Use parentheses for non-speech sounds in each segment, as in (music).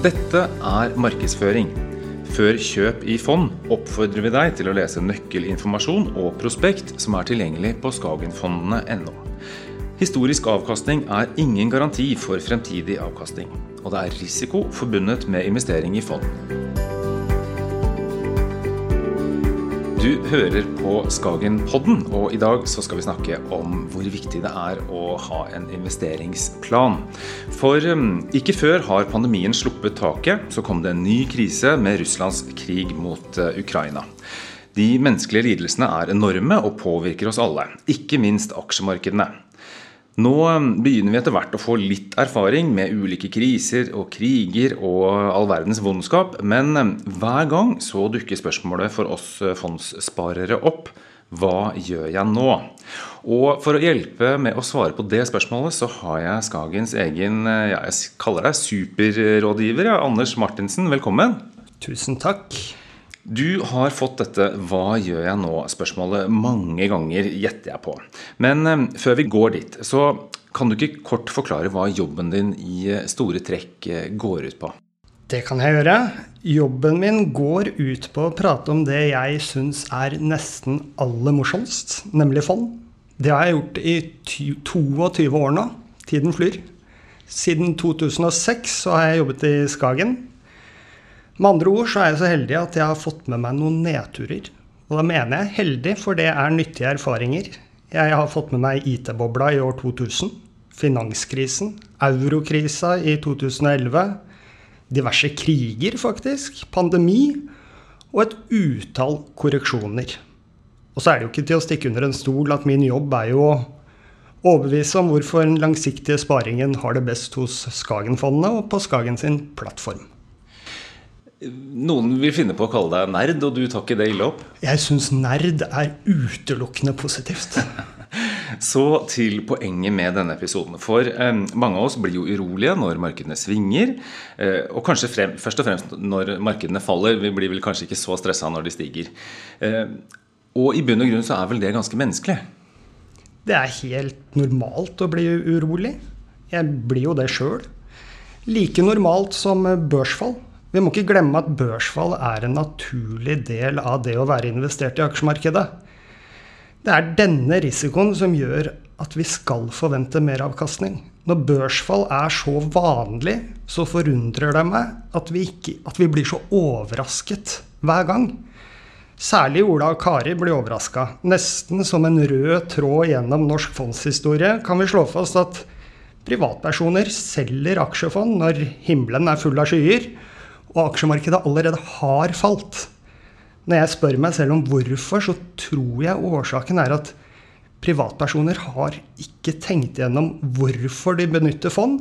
Dette er markedsføring. Før kjøp i fond oppfordrer vi deg til å lese nøkkelinformasjon og prospekt som er tilgjengelig på skagenfondene.no. Historisk avkastning er ingen garanti for fremtidig avkastning, og det er risiko forbundet med investering i fond. Du hører på Skagenpodden, og i dag så skal vi snakke om hvor viktig det er å ha en investeringsplan. For um, ikke før har pandemien sluppet taket, så kom det en ny krise med Russlands krig mot uh, Ukraina. De menneskelige lidelsene er enorme og påvirker oss alle, ikke minst aksjemarkedene. Nå um, begynner vi etter hvert å få litt erfaring med ulike kriser og kriger og all verdens vondskap, men um, hver gang så dukker spørsmålet for oss uh, fondssparere opp. Hva gjør jeg nå? Og For å hjelpe med å svare på det spørsmålet, så har jeg Skagens egen uh, ja, jeg kaller deg superrådgiver, ja, Anders Martinsen. Velkommen. Tusen takk. Du har fått dette 'hva gjør jeg nå?'-spørsmålet mange ganger, gjetter jeg på. Men eh, før vi går dit, så kan du ikke kort forklare hva jobben din i eh, store trekk eh, går ut på? Det kan jeg gjøre. Jobben min går ut på å prate om det jeg syns er nesten aller morsomst, nemlig fond. Det har jeg gjort i 22 år nå. Tiden flyr. Siden 2006 så har jeg jobbet i Skagen. Med andre ord så er jeg så heldig at jeg har fått med meg noen nedturer. Og da mener jeg heldig, for det er nyttige erfaringer. Jeg har fått med meg IT-bobla i år 2000, finanskrisen, eurokrisa i 2011, diverse kriger, faktisk, pandemi og et utall korreksjoner. Og så er det jo ikke til å stikke under en stol at min jobb er jo å overbevise om hvorfor den langsiktige sparingen har det best hos Skagenfondene og på Skagen sin plattform. Noen vil finne på å kalle deg nerd, og du tar ikke det ille opp? Jeg syns nerd er utelukkende positivt. (laughs) Så til poenget med denne episoden. For eh, mange av oss blir jo urolige når markedene svinger. Eh, og kanskje frem, først og fremst når markedene faller. Vi blir vel kanskje ikke så stressa når de stiger. Eh, og i bunn og grunn så er vel det ganske menneskelig? Det er helt normalt å bli urolig. Jeg blir jo det sjøl. Like normalt som børsfall. Vi må ikke glemme at børsfall er en naturlig del av det å være investert i aksjemarkedet. Det er denne risikoen som gjør at vi skal forvente mer avkastning. Når børsfall er så vanlig, så forundrer det meg at vi, ikke, at vi blir så overrasket hver gang. Særlig Ola og Kari blir overraska. Nesten som en rød tråd gjennom norsk fondshistorie kan vi slå fast at privatpersoner selger aksjefond når himmelen er full av skyer og aksjemarkedet allerede har falt. Når jeg spør meg selv om hvorfor, så tror jeg årsaken er at privatpersoner har ikke tenkt gjennom hvorfor de benytter fond,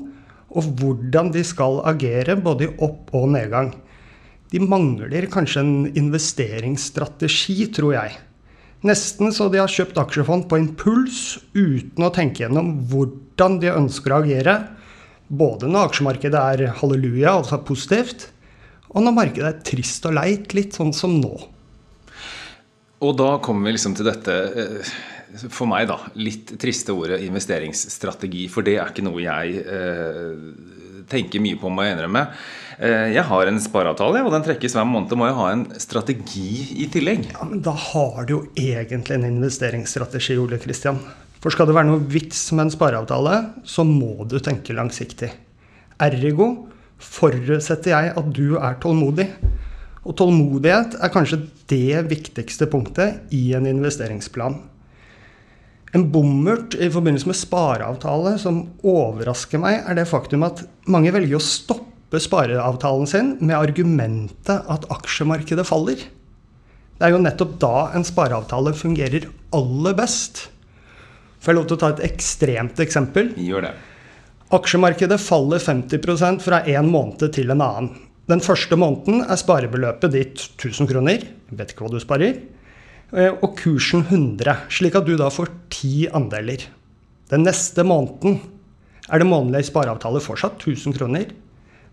og hvordan de skal agere både i opp- og nedgang. De mangler kanskje en investeringsstrategi, tror jeg. Nesten så de har kjøpt aksjefond på impuls, uten å tenke gjennom hvordan de ønsker å agere. Både når aksjemarkedet er halleluja, altså positivt, og når markedet er trist og leit, litt sånn som nå. Og da kommer vi liksom til dette, eh, for meg, da, litt triste ordet investeringsstrategi. For det er ikke noe jeg eh, tenker mye på, må jeg innrømme. Eh, jeg har en spareavtale, og den trekkes hver måned. Må jeg ha en strategi i tillegg? Ja, men Da har du jo egentlig en investeringsstrategi, Ole Kristian. For skal det være noe vits med en spareavtale, så må du tenke langsiktig. Ergo forutsetter jeg at du er tålmodig. Og tålmodighet er kanskje det viktigste punktet i en investeringsplan. En bommert i forbindelse med spareavtale som overrasker meg, er det faktum at mange velger å stoppe spareavtalen sin med argumentet at aksjemarkedet faller. Det er jo nettopp da en spareavtale fungerer aller best. Får jeg lov til å ta et ekstremt eksempel? Gjør det. Aksjemarkedet faller 50% fra en måned til en annen. Den første måneden er sparebeløpet ditt 1000 kroner. Vet ikke hva du sparer. Eh, og kursen 100, slik at du da får ti andeler. Den neste måneden er det månedlig spareavtale fortsatt 1000 kroner.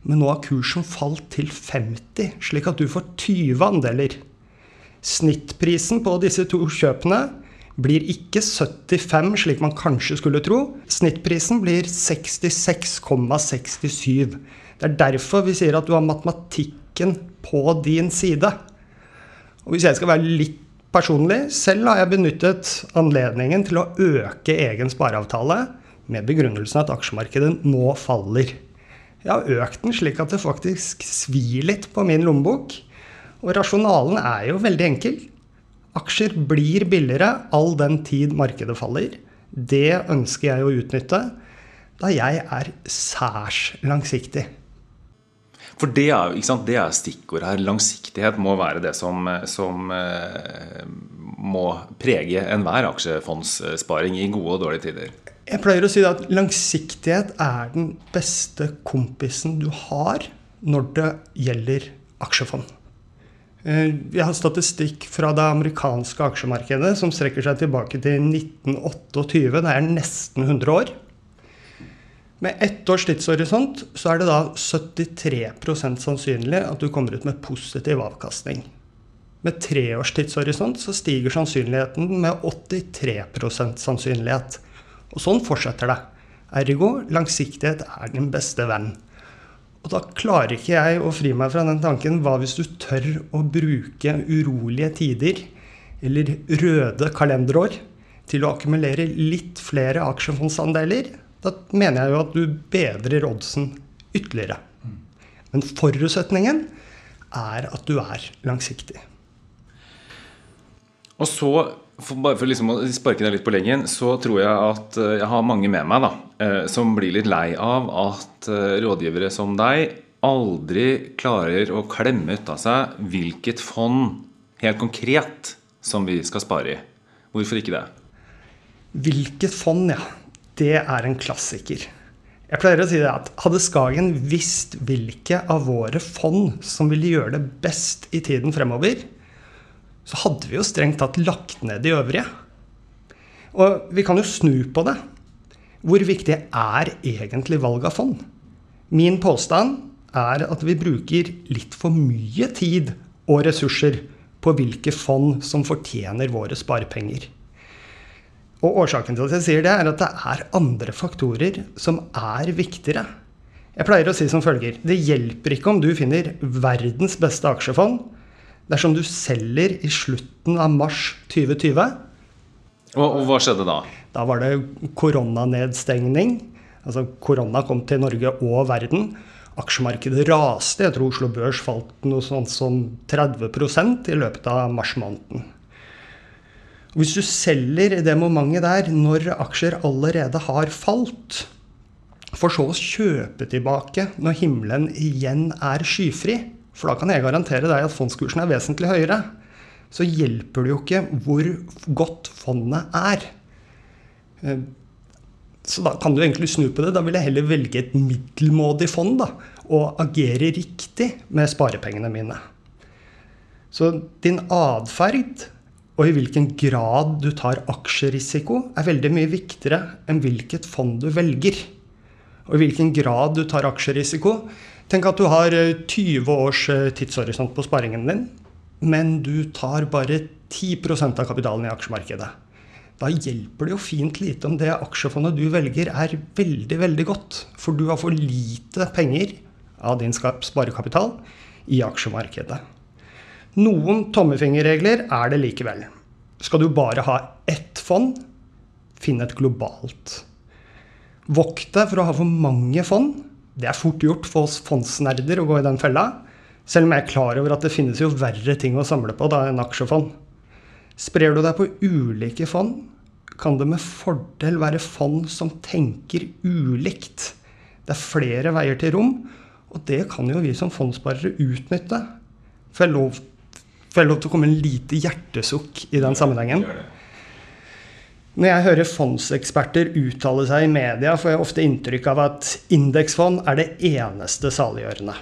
Men nå har kursen falt til 50, slik at du får 20 andeler. Snittprisen på disse to kjøpene blir ikke 75, slik man kanskje skulle tro. Snittprisen blir 66,67. Det er derfor vi sier at du har matematikken på din side. Og hvis jeg skal være litt personlig, selv har jeg benyttet anledningen til å øke egen spareavtale med begrunnelsen at aksjemarkedet nå faller. Jeg har økt den slik at det faktisk svir litt på min lommebok. Og rasjonalen er jo veldig enkel. Aksjer blir billigere all den tid markedet faller. Det ønsker jeg å utnytte da jeg er særs langsiktig. For det er, det er stikkord her. Langsiktighet må være det som, som eh, må prege enhver aksjefondssparing i gode og dårlige tider. Jeg pleier å si at langsiktighet er den beste kompisen du har når det gjelder aksjefond. Eh, vi har statistikk fra det amerikanske aksjemarkedet som strekker seg tilbake til 1928. Det er nesten 100 år. Med ett års tidshorisont så er det da 73% sannsynlig at du kommer ut med positiv avkastning. Med tre års tidshorisont så stiger sannsynligheten med 83% sannsynlighet. Og sånn fortsetter det. Ergo langsiktighet er din beste venn. Og da klarer ikke jeg å fri meg fra den tanken hva hvis du tør å bruke urolige tider eller røde kalenderår til å akkumulere litt flere aksjefondsandeler? Da mener jeg jo at du bedrer oddsen ytterligere. Men forutsetningen er at du er langsiktig. Og så for bare for liksom å sparke deg litt på leggen, så tror jeg at eh, jeg har mange med meg da, eh, som blir litt lei av at eh, rådgivere som deg aldri klarer å klemme ut av seg hvilket fond helt konkret som vi skal spare i. Hvorfor ikke det? Hvilket fond, ja. Det er en klassiker. Jeg pleier å si det at Hadde Skagen visst hvilke av våre fond som ville gjøre det best i tiden fremover, så hadde vi jo strengt tatt lagt ned de øvrige. Og vi kan jo snu på det. Hvor viktig er egentlig valg av fond? Min påstand er at vi bruker litt for mye tid og ressurser på hvilke fond som fortjener våre sparepenger. Og årsaken til at jeg sier det, er at det er andre faktorer som er viktigere. Jeg pleier å si som følger Det hjelper ikke om du finner verdens beste aksjefond dersom du selger i slutten av mars 2020. Og, og hva skjedde da? Da var det koronanedstengning. Altså korona kom til Norge og verden. Aksjemarkedet raste. Jeg tror Oslo Børs falt noe sånt som 30% i løpet av mars måneden. Hvis du selger i det momentet der når aksjer allerede har falt, for så å kjøpe tilbake når himmelen igjen er skyfri, for da kan jeg garantere deg at fondskursen er vesentlig høyere. Så hjelper det jo ikke hvor godt fondet er. Eh, så da kan du egentlig snu på det. Da vil jeg heller velge et middelmådig fond da, og agere riktig med sparepengene mine. Så din atferd og i hvilken grad du tar aksjerisiko, er veldig mye viktigere enn hvilket fond du velger. Og i hvilken grad du tar aksjerisiko, Tenk at du har 20 eh, års eh, tidshorisont på sparingen din, men du tar bare 10% av kapitalen i aksjemarkedet. Da hjelper det jo fint lite om det aksjefondet du velger, er veldig, veldig godt. For du har for lite penger av din sparekapital i aksjemarkedet. Noen tommefingerregler er det likevel. Skal du bare ha ett fond, finn et globalt. Vokt deg for å ha for mange fond det er fort gjort for oss fondsnerder å gå i den fella. Selv om jeg er klar over at det finnes jo verre ting å samle på da enn aksjefond. Sprer du deg på ulike fond, kan det med fordel være fond som tenker ulikt. Det er flere veier til rom, og det kan jo vi som fondssparere utnytte. Får jeg lov, får jeg lov til å komme en lite hjertesukk i den sammenhengen? Når jeg hører fondseksperter uttale seg i media, får jeg ofte inntrykk av at indeksfond er det eneste saliggjørende.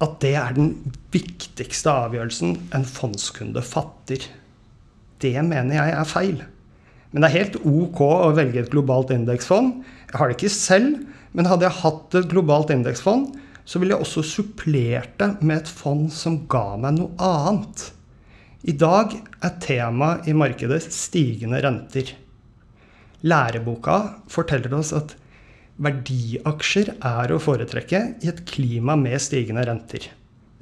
At det er den viktigste avgjørelsen en fondskunde fatter. Det mener jeg er feil. Men det er helt ok å velge et globalt indeksfond. Jeg har det ikke selv, men hadde jeg hatt et globalt indeksfond, så ville jeg også supplert det med et fond som ga meg noe annet. I dag er temaet i markedet stigende renter. Læreboka forteller oss at verdiaksjer er å foretrekke i et klima med stigende renter.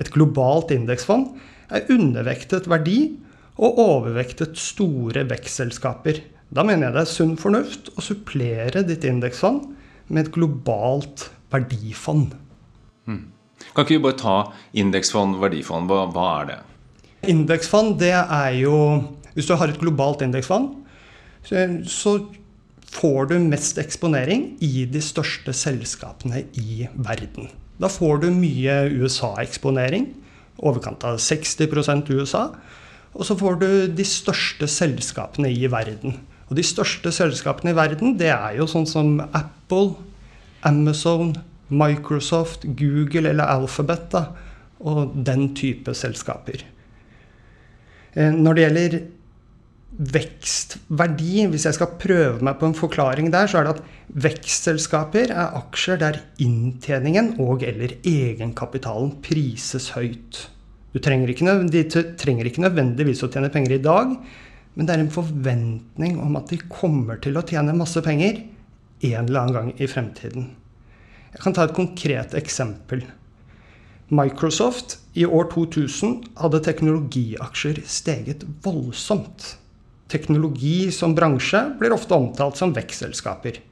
Et globalt indeksfond er undervektet verdi og overvektet store vekstselskaper. Da mener jeg det er sunn fornuft å supplere ditt indeksfond med et globalt verdifond. Mm. Kan ikke vi bare ta indeksfond, verdifond? Hva, hva er det? Indeksfond, det er jo Hvis du har et globalt indeksfond, så, så får du mest eksponering i de største selskapene i verden. Da får du mye USA-eksponering, overkant av 60% USA. Og så får du de største selskapene i verden. Og de største selskapene i verden, det er jo sånn som Apple, Amazon, Microsoft, Google eller Alphabet. Da, og den type selskaper. Eh, når det gjelder vekstverdi, hvis jeg skal prøve meg på en forklaring der, så er det at vekstselskaper er aksjer der inntjeningen og- eller egenkapitalen prises høyt. Trenger ikke, de trenger ikke nødvendigvis å tjene penger i dag, men det er en forventning om at de kommer til å tjene masse penger en eller annen gang i fremtiden. Jeg kan ta et konkret eksempel. Microsoft i år 2000 hadde teknologiaksjer steget voldsomt. Teknologi som bransje blir ofte omtalt som vekstselskaper.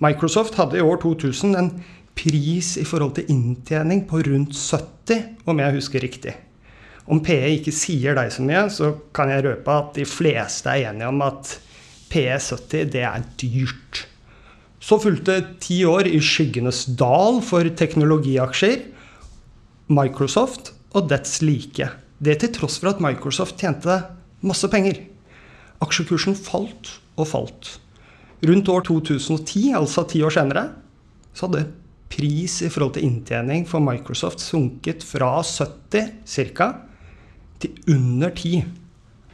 Microsoft hadde i år 2000 en pris i forhold til inntjening på rundt 70, om jeg husker riktig. Om PE ikke sier deg så mye, så kan jeg røpe at de fleste er enige om at PE 70 det er dyrt. Så fulgte ti år i skyggenes dal for teknologiaksjer, Microsoft og dets like. Det til tross for at Microsoft tjente masse penger. Aksjekursen falt og falt. Rundt år 2010, altså ti år senere, så hadde pris i forhold til inntjening for Microsoft sunket fra 70 ca. til under 10.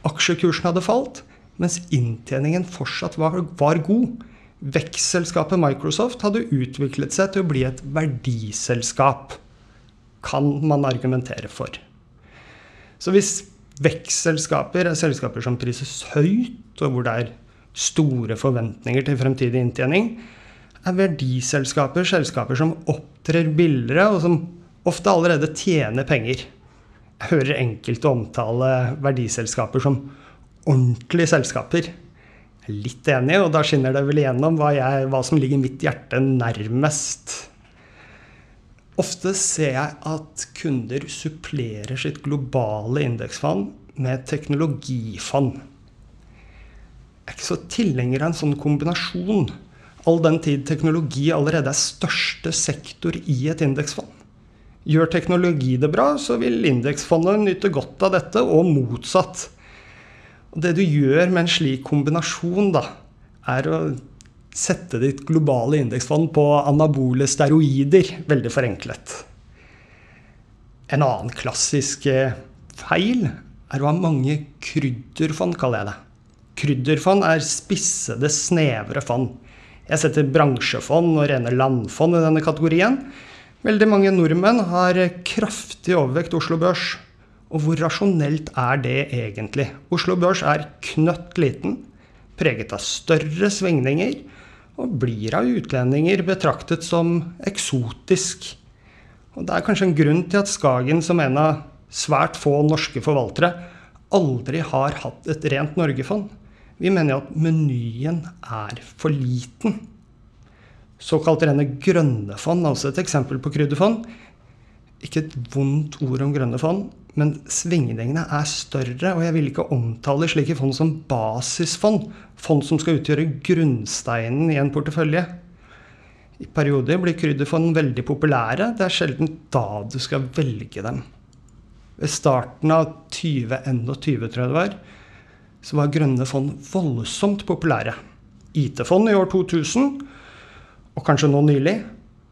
Aksjekursen hadde falt, mens inntjeningen fortsatt var, var god. Vekstselskapet Microsoft hadde utviklet seg til å bli et verdiselskap, kan man argumentere for. Så hvis vekstselskaper er selskaper som prises høyt, og hvor det er store forventninger til fremtidig inntjening, er verdiselskaper selskaper som opptrer billigere, og som ofte allerede tjener penger. Jeg hører enkelte omtale verdiselskaper som ordentlige selskaper. Jeg er litt enig, og da skinner det vel igjennom hva, jeg, hva som ligger mitt hjerte nærmest. Ofte ser jeg at kunder supplerer sitt globale indeksfond med teknologifond. Jeg er ikke så tilhenger av en sånn kombinasjon, all den tid teknologi allerede er største sektor i et indeksfond. Gjør teknologi det bra, så vil indeksfondet nyte godt av dette, og motsatt. Og det du gjør med en slik kombinasjon, da, er å sette ditt globale indeksfond på anabole steroider, veldig forenklet. En annen klassisk eh, feil er å ha mange krydderfond, kaller jeg det. Krydderfond er spissede, snevre fond. Jeg setter bransjefond og rene landfond i denne kategorien. Veldig mange nordmenn har kraftig overvekt Oslo Børs. Og hvor rasjonelt er det egentlig? Oslo Børs er knøtt liten, preget av større svingninger og blir av utlendinger betraktet som eksotisk. Og Det er kanskje en grunn til at Skagen, som en av svært få norske forvaltere, aldri har hatt et rent Norge-fond. Vi mener at menyen er for liten. Såkalt rene grønne fond altså et eksempel på krydderfond. Ikke et vondt ord om grønne fond, men svingningene er større, og jeg vil ikke omtale slike fond som basisfond. Fond som skal utgjøre grunnsteinen i en portefølje. I perioder blir krydderfond veldig populære. Det er sjelden da du skal velge dem. Ved starten av 2021, tror jeg det var, så var grønne fond voldsomt populære. IT-fond i år 2000, og kanskje nå nylig,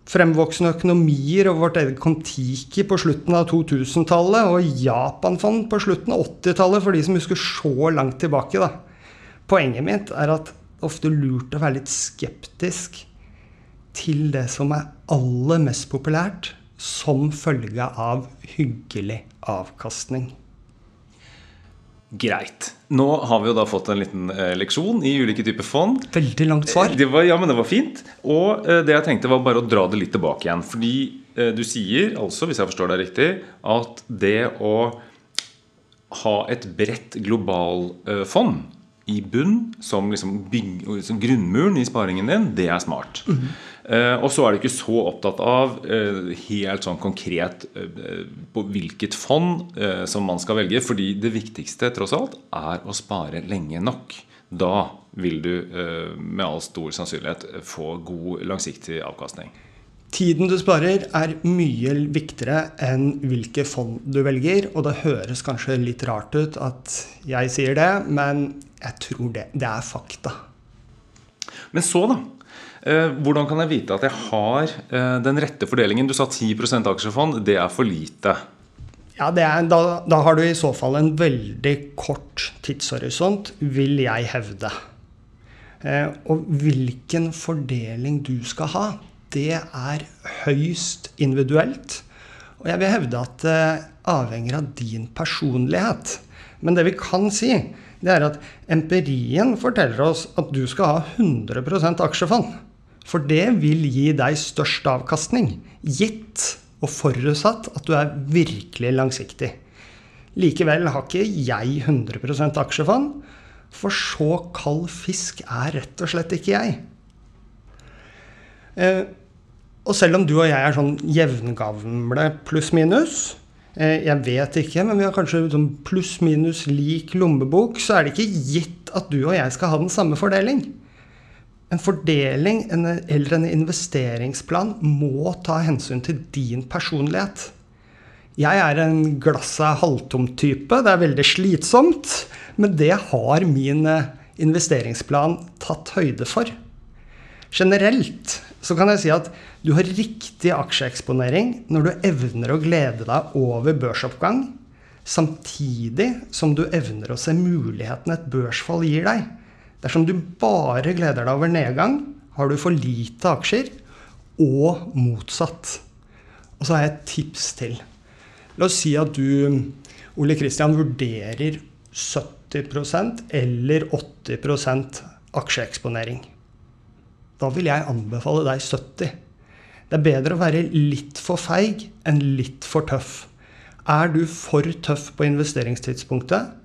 fremvoksende økonomier og vårt eget Kon-Tiki på slutten av 2000-tallet og Japanfond på slutten av 80-tallet, for de som husker så langt tilbake. da. Poenget mitt er at det er ofte lurt å være litt skeptisk til det som er aller mest populært, som følge av hyggelig avkastning. Greit. Nå har vi jo da fått en liten eh, leksjon i ulike typer fond. Veldig langt svar. Det var, ja, men det var fint. Og eh, det jeg tenkte var bare å dra det litt tilbake igjen. Fordi eh, du sier altså, hvis jeg forstår deg riktig, at det å ha et bredt globalfond i bunn, som liksom bygg, som grunnmuren i sparingen din, det er smart. Mm. Uh, og så er du ikke så opptatt av eh, helt sånn konkret eh, på hvilket fond som man skal velge. Fordi det viktigste tross alt er å spare lenge nok. Da vil du med all stor sannsynlighet få god langsiktig avkastning. Tiden du sparer, er mye viktigere enn hvilke fond du velger. Og det høres kanskje litt rart ut at jeg sier det, men jeg tror det, det er fakta. Men så, da. Eh, hvordan kan jeg vite at jeg har eh, den rette fordelingen? Du sa 10% aksjefond. Det er for lite. Ja, er, da, da, har du i så fall en veldig kort tidshorisont, vil jeg hevde. Eh, og hvilken fordeling du skal ha, det er høyst individuelt. Og jeg vil hevde at det avhenger av din personlighet. Men det vi kan si, det er at empirien forteller oss at du skal ha 100% aksjefond. For det vil gi deg størst avkastning, gitt og forutsatt at du er virkelig langsiktig. Likevel har ikke jeg 100% aksjefond, for så kald fisk er rett og slett ikke jeg. Eh, og selv om du og jeg er sånn jevngamle pluss-minus, jeg vet ikke, men vi har kanskje sånn pluss-minus lik lommebok. Så er det ikke gitt at du og jeg skal ha den samme fordeling. En fordeling eller en investeringsplan må ta hensyn til din personlighet. Jeg er en glasset halvtom-type, Det er veldig slitsomt. Men det har min eh, investeringsplan tatt høyde for. Generelt så kan jeg si at du har riktig aksjeeksponering når du evner å glede deg over børsoppgang, samtidig som du evner å se muligheten et børsfall gir deg. Dersom du bare gleder deg over nedgang, har du for lite aksjer, og motsatt. Og så har jeg et tips til. La oss si at du, Ole Kristian, vurderer 70% eller 80% aksjeeksponering. Da vil jeg anbefale deg 70 det er bedre å være litt for feig enn litt for tøff. Er du for tøff på investeringstidspunktet,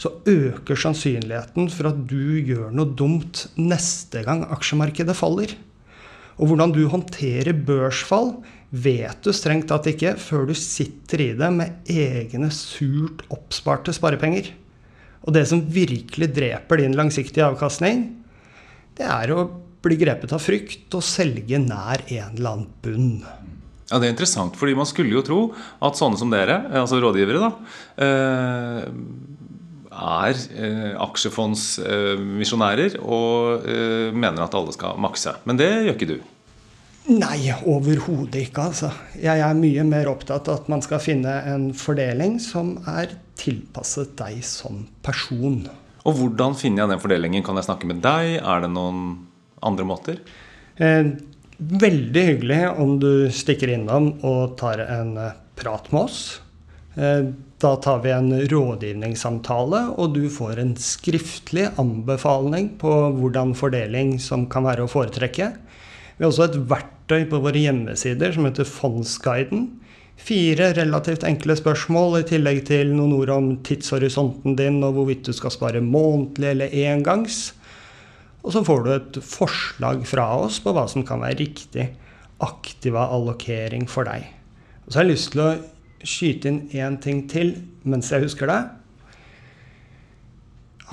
så øker sannsynligheten for at du gjør noe dumt neste gang aksjemarkedet faller. Og hvordan du håndterer børsfall, vet du strengt tatt ikke før du sitter i det med egne surt oppsparte sparepenger. Og det som virkelig dreper din langsiktige avkastning, det er å blir grepet av frykt og selge nær en eller annen bunn. Ja, Det er interessant, fordi man skulle jo tro at sånne som dere, altså rådgivere, da, eh, er eh, aksjefondsmisjonærer og eh, mener at alle skal makse. Men det gjør ikke du? Nei, overhodet ikke. altså. Jeg er mye mer opptatt av at man skal finne en fordeling som er tilpasset deg som person. Og hvordan finner jeg den fordelingen? Kan jeg snakke med deg? Er det noen andre måter? Eh, veldig hyggelig om du stikker innom og tar en eh, prat med oss. Eh, da tar vi en rådgivningssamtale, og du får en skriftlig anbefaling på hvordan fordeling som kan være å foretrekke. Vi har også et verktøy på våre hjemmesider som heter Fondsguiden. Fire relativt enkle spørsmål i tillegg til noen ord om tidshorisonten din og hvorvidt du skal spare månedlig eller engangs. Og så får du et forslag fra oss på hva som kan være riktig aktiva allokering for deg. Og så har jeg lyst til å skyte inn én ting til mens jeg husker det.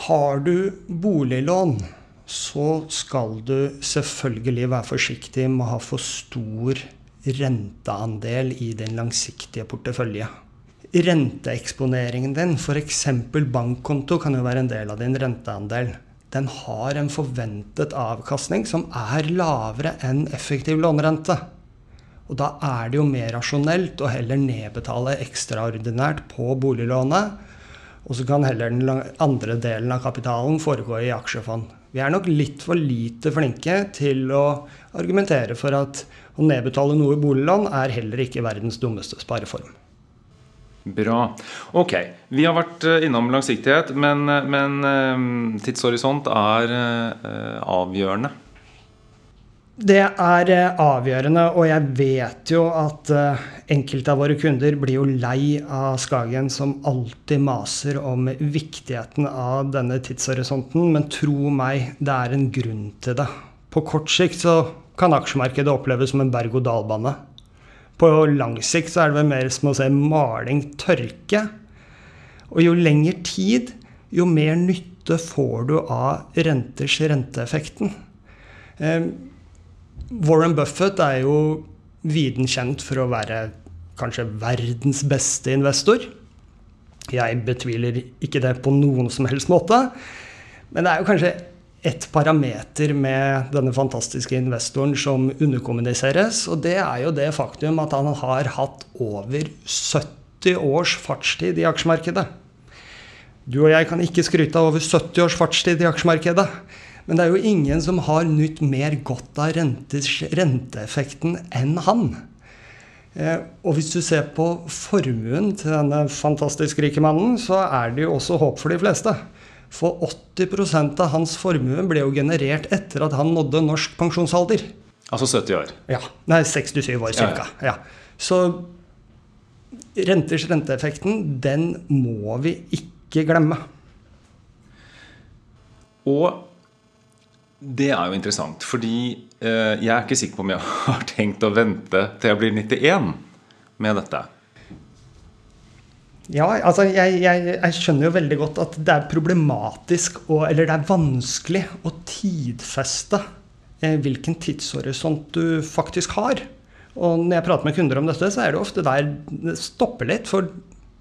Har du boliglån, så skal du selvfølgelig være forsiktig med å ha for stor renteandel i din langsiktige portefølje. Renteeksponeringen din, f.eks. bankkonto, kan jo være en del av din renteandel den har en forventet avkastning som er lavere enn effektiv lånerente. Og da er det jo mer rasjonelt å heller nedbetale ekstraordinært på boliglånet. Og så kan heller den andre delen av kapitalen foregå i aksjefond. Vi er nok litt for lite flinke til å argumentere for at å nedbetale noe i boliglån er heller ikke verdens dummeste spareform. Bra. Ok. Vi har vært eh, innom langsiktighet, men, eh, men eh, tidshorisont er avgjørende. Det er avgjørende, og jeg vet jo at enkelte av våre kunder blir jo lei av Skagen, som alltid maser om viktigheten av denne tidshorisonten. Men tro meg, det er en grunn til det. På kort sikt så kan aksjemarkedet oppleves som en berg-og-dal-bane. På lang sikt så er det vel mer som å se maling tørke. Og jo lengre tid, jo mer nytte får du av renters renteeffekten. Warren Buffett er jo viden kjent for å være kanskje verdens beste investor. Jeg betviler ikke det på noen som helst måte. Men det er jo kanskje ett parameter med denne fantastiske investoren som underkommuniseres. Og det er jo det faktum at han har hatt over 70 års fartstid i aksjemarkedet. Du og jeg kan ikke skryte av over 70 års fartstid i aksjemarkedet. Men det er jo ingen som har nytt mer godt av renteeffekten enn han. Eh, og hvis du ser på formuen til denne fantastisk rike mannen, så er det jo også håp for de fleste. For 80% av hans formue ble jo generert etter at han nådde norsk pensjonsalder. Altså 70 år? Ja. Nei, 67 år ca. Ja. Så renters renteeffekten, den må vi ikke glemme. Og det er jo interessant, fordi eh, jeg er ikke sikker på om jeg (laughs) har tenkt å vente til jeg blir 91 med dette. Ja, altså jeg, jeg, jeg, skjønner jo veldig godt at det er problematisk og, eller det er vanskelig å tidfeste eh, hvilken tidshorisont du faktisk har. Og når jeg prater med kunder om dette, så er det ofte der det stopper litt, for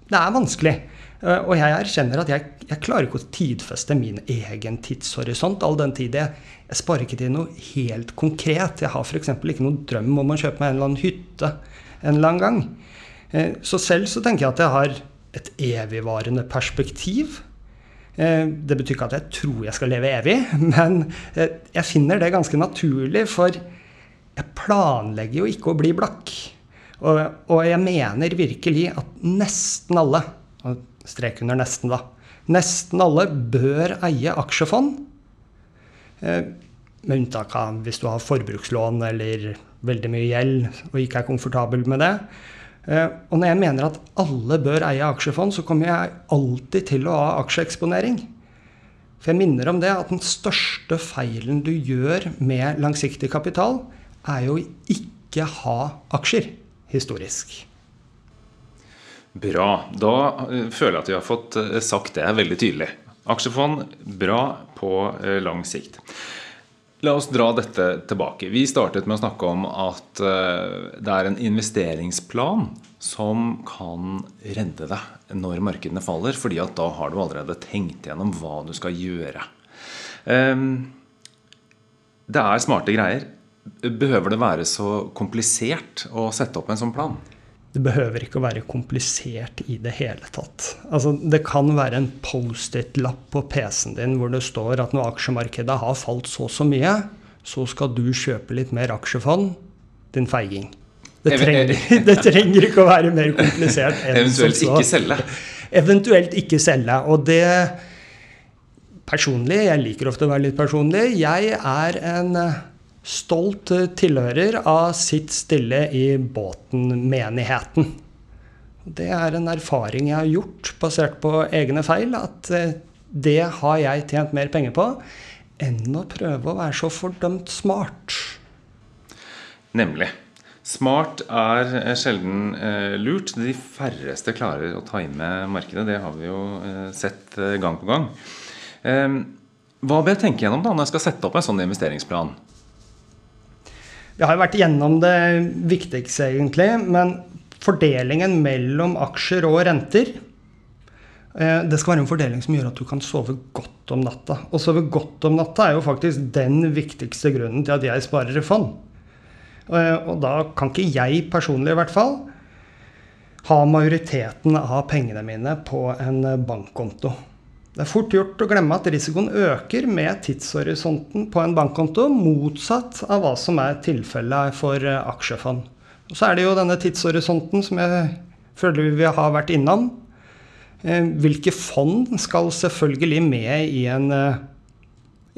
det er vanskelig. Eh, og jeg erkjenner at jeg, jeg klarer ikke å tidfeste min egen tidshorisont, all den tid jeg, jeg sparer ikke til noe helt konkret. Jeg har f.eks. ikke noen drøm om å kjøpe meg en eller annen hytte en eller annen gang. Eh, så selv så tenker jeg at jeg har et evigvarende perspektiv. Eh, det betyr ikke at jeg tror jeg skal leve evig, (laughs) men eh, jeg finner det ganske naturlig, for jeg planlegger jo ikke å bli blakk. Og, jeg mener virkelig at nesten alle, strek under nesten, da, nesten alle bør eie aksjefond. Eh, med unntak av hvis du har forbrukslån eller veldig mye gjeld og ikke er komfortabel med det. Eh, og når jeg mener at alle bør eie aksjefond, så kommer jeg alltid til å ha aksjeeksponering. For jeg minner om det at den største feilen du gjør med langsiktig kapital, er jo ikke ha aksjer historisk. Bra. Da eh, føler jeg at vi har fått eh, sagt det veldig tydelig. Aksjefond bra på lang sikt. La oss dra dette tilbake. Vi startet med å snakke om at eh, det er en investeringsplan som kan redde deg når markedene faller, fordi at da har du allerede tenkt gjennom hva du skal gjøre. Ehm, det er smarte greier. Behøver det være så komplisert å sette opp en sånn plan? Det behøver ikke å være komplisert i det hele tatt. Altså, det kan være en Post-It-lapp på PC-en din hvor det står at når aksjemarkedet har falt så så mye, så skal du kjøpe litt mer aksjefond. Din feiging. Det trenger, (laughs) det trenger, ikke å være mer komplisert Eventuelt ikke selge. Eventuelt ikke selge. Og det Personlig, jeg liker ofte å være litt personlig, jeg er en stolt tilhører av Sitt stille i båten-menigheten. Det er en erfaring jeg har gjort basert på egne feil, at eh, det har jeg tjent mer penger på enn å prøve å være så fordømt smart. Nemlig. Smart er sjelden eh, lurt. De færreste klarer å time markedet. Det har vi jo eh, sett eh, gang på gang. Eh, hva bør jeg tenke gjennom da når jeg skal sette opp en sånn investeringsplan? Vi har jo vært gjennom det viktigste, egentlig. Men fordelingen mellom aksjer og renter eh, det skal være en fordeling som gjør at du kan sove godt om natta. Å sove godt om natta er jo faktisk den viktigste grunnen til at jeg sparer i fond. Eh, og da kan ikke jeg personlig i hvert fall ha majoriteten av pengene mine på en bankkonto. Det er fort gjort å glemme at risikoen øker med tidshorisonten på en bankkonto, motsatt av hva som er tilfellet for eh, aksjefond. Og så er det jo denne tidshorisonten som jeg føler vi har vært innom. Eh, hvilke fond skal selvfølgelig med i en eh,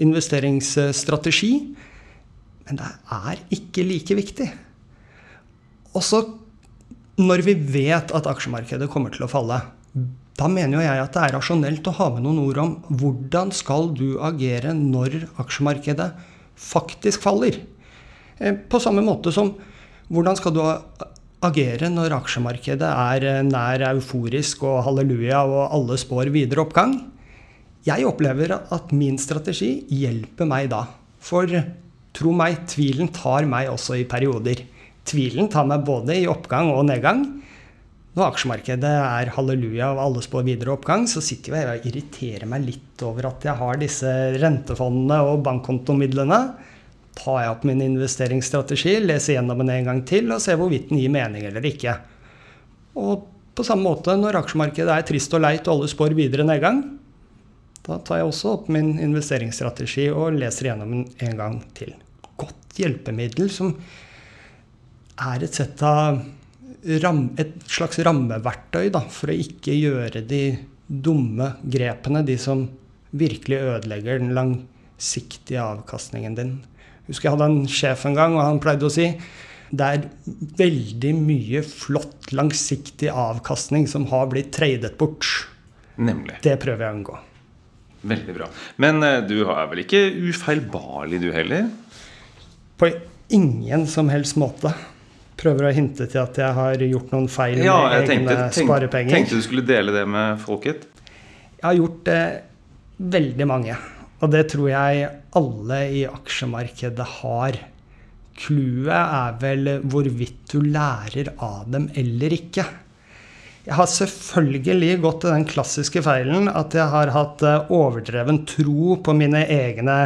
investeringsstrategi? Men det er ikke like viktig. Også når vi vet at aksjemarkedet kommer til å falle, da mener jo jeg at det er rasjonelt å ha med noen ord om hvordan skal du agere når aksjemarkedet faktisk faller. Eh, på samme måte som hvordan skal du agere når aksjemarkedet er eh, nær euforisk og halleluja og alle spår videre oppgang? Jeg opplever at min strategi hjelper meg da. For tro meg, tvilen tar meg også i perioder. Tvilen tar meg både i oppgang og nedgang. Når aksjemarkedet er halleluja og alle spår videre oppgang, så sitter jeg og irriterer meg litt over at jeg har disse rentefondene og bankkontomidlene. Tar jeg opp min investeringsstrategi, leser gjennom den en gang til og ser hvorvidt den gir mening eller ikke. Og på samme måte, når aksjemarkedet er trist og leit og alle spår videre nedgang, da tar jeg også opp min investeringsstrategi og leser gjennom den en gang til. Godt hjelpemiddel som er et sett av ram, et slags rammeverktøy da, for å ikke gjøre de dumme grepene, de som virkelig ødelegger den langsiktige avkastningen din. Husker jeg hadde en sjef en gang, og han pleide å si det er veldig mye flott, langsiktig avkastning som har blitt tradet bort. Nemlig. Det prøver jeg å unngå. Veldig bra. Men uh, du er vel ikke ufeilbarlig, du heller? På ingen som helst måte prøver å hinte til at jeg har gjort noen feil ja, med egne tenkte, tenk, sparepenger. Tenkte du skulle dele det med folket? Jeg har gjort det veldig mange. Og det tror jeg alle i aksjemarkedet har. Clouet er vel hvorvidt du lærer av dem eller ikke. Jeg har selvfølgelig gått til den klassiske feilen at jeg har hatt eh, overdreven tro på mine egne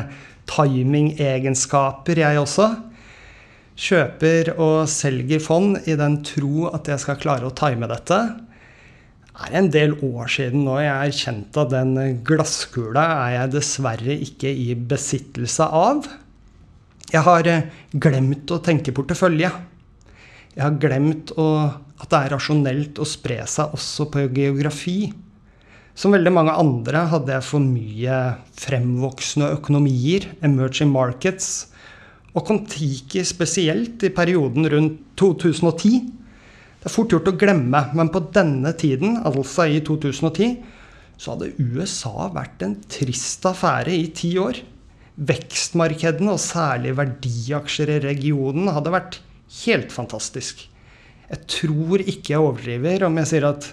timingegenskaper, jeg også kjøper og selger fond i den tro at jeg skal klare å time dette. Det er en del år siden nå jeg erkjente at den glasskula er jeg dessverre ikke i besittelse av. Jeg har eh, glemt å tenke portefølje. Jeg har glemt å, at det er rasjonelt å spre seg også på geografi. Som veldig mange andre hadde jeg for mye fremvoksende økonomier, emerging markets, og Kon-Tiki spesielt i perioden rundt 2010. Det er fort gjort å glemme, men på denne tiden, altså i 2010, så hadde USA vært en trist affære i ti år. Vekstmarkedene, og særlig verdiaksjer i regionen, hadde vært helt fantastisk. Jeg tror ikke jeg overdriver om jeg sier at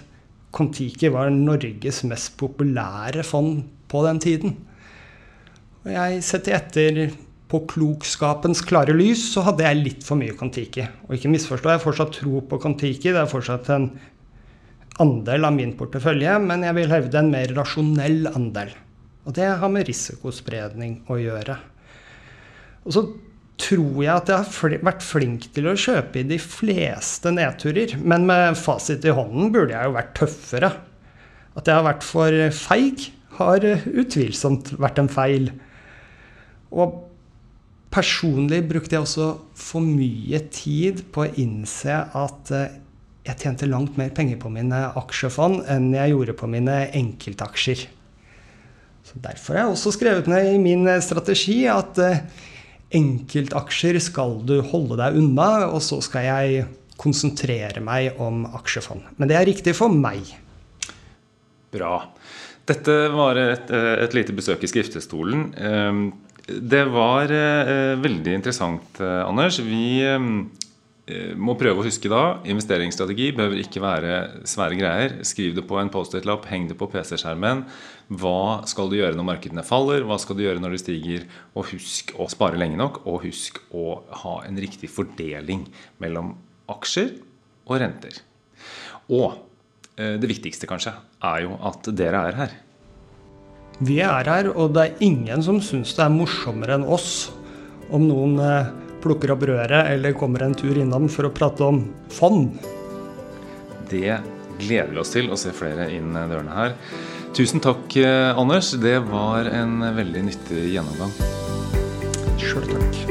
Kon-Tiki var Norges mest populære fond på den tiden. Og jeg setter etter på klokskapens klare lys så hadde jeg litt for mye Kon-Tiki. Og ikke misforstå, jeg har fortsatt tro på Kon-Tiki. Det er fortsatt en andel av min portefølje, men jeg vil hevde en mer rasjonell andel. Og det har med risikospredning å gjøre. Og så tror jeg at jeg har vært flink til å kjøpe i de fleste nedturer. Men med fasit i hånden burde jeg jo vært tøffere. At jeg har vært for feig, har utvilsomt vært en feil. Og Personlig brukte jeg også for mye tid på å innse at eh, jeg tjente langt mer penger på mine aksjefond enn jeg gjorde på mine enkeltaksjer. Så Derfor har jeg også skrevet ned i min eh, strategi at eh, enkeltaksjer skal du holde deg unna, og så skal jeg konsentrere meg om aksjefond. Men det er riktig for meg. Bra. Dette var et, et lite besøk i skriftestolen. Det var eh, veldig interessant, eh, Anders. Vi eh, må prøve å huske da. Investeringsstrategi behøver ikke være svære greier. Skriv det på en Post-It-lapp, heng det på PC-skjermen. Hva skal du gjøre når markedene faller? Hva skal du gjøre når de stiger? Og husk å spare lenge nok, og husk å ha en riktig fordeling mellom aksjer og renter. Og eh, det viktigste kanskje er jo at dere er her. Vi er her, og det er ingen som syns det er morsommere enn oss om noen eh, plukker opp røret eller kommer en tur innom for å prate om fond. Det gleder vi oss til å se flere inn dørene her. Tusen takk, eh, Anders. Det var en veldig nyttig gjennomgang. Sjøl takk.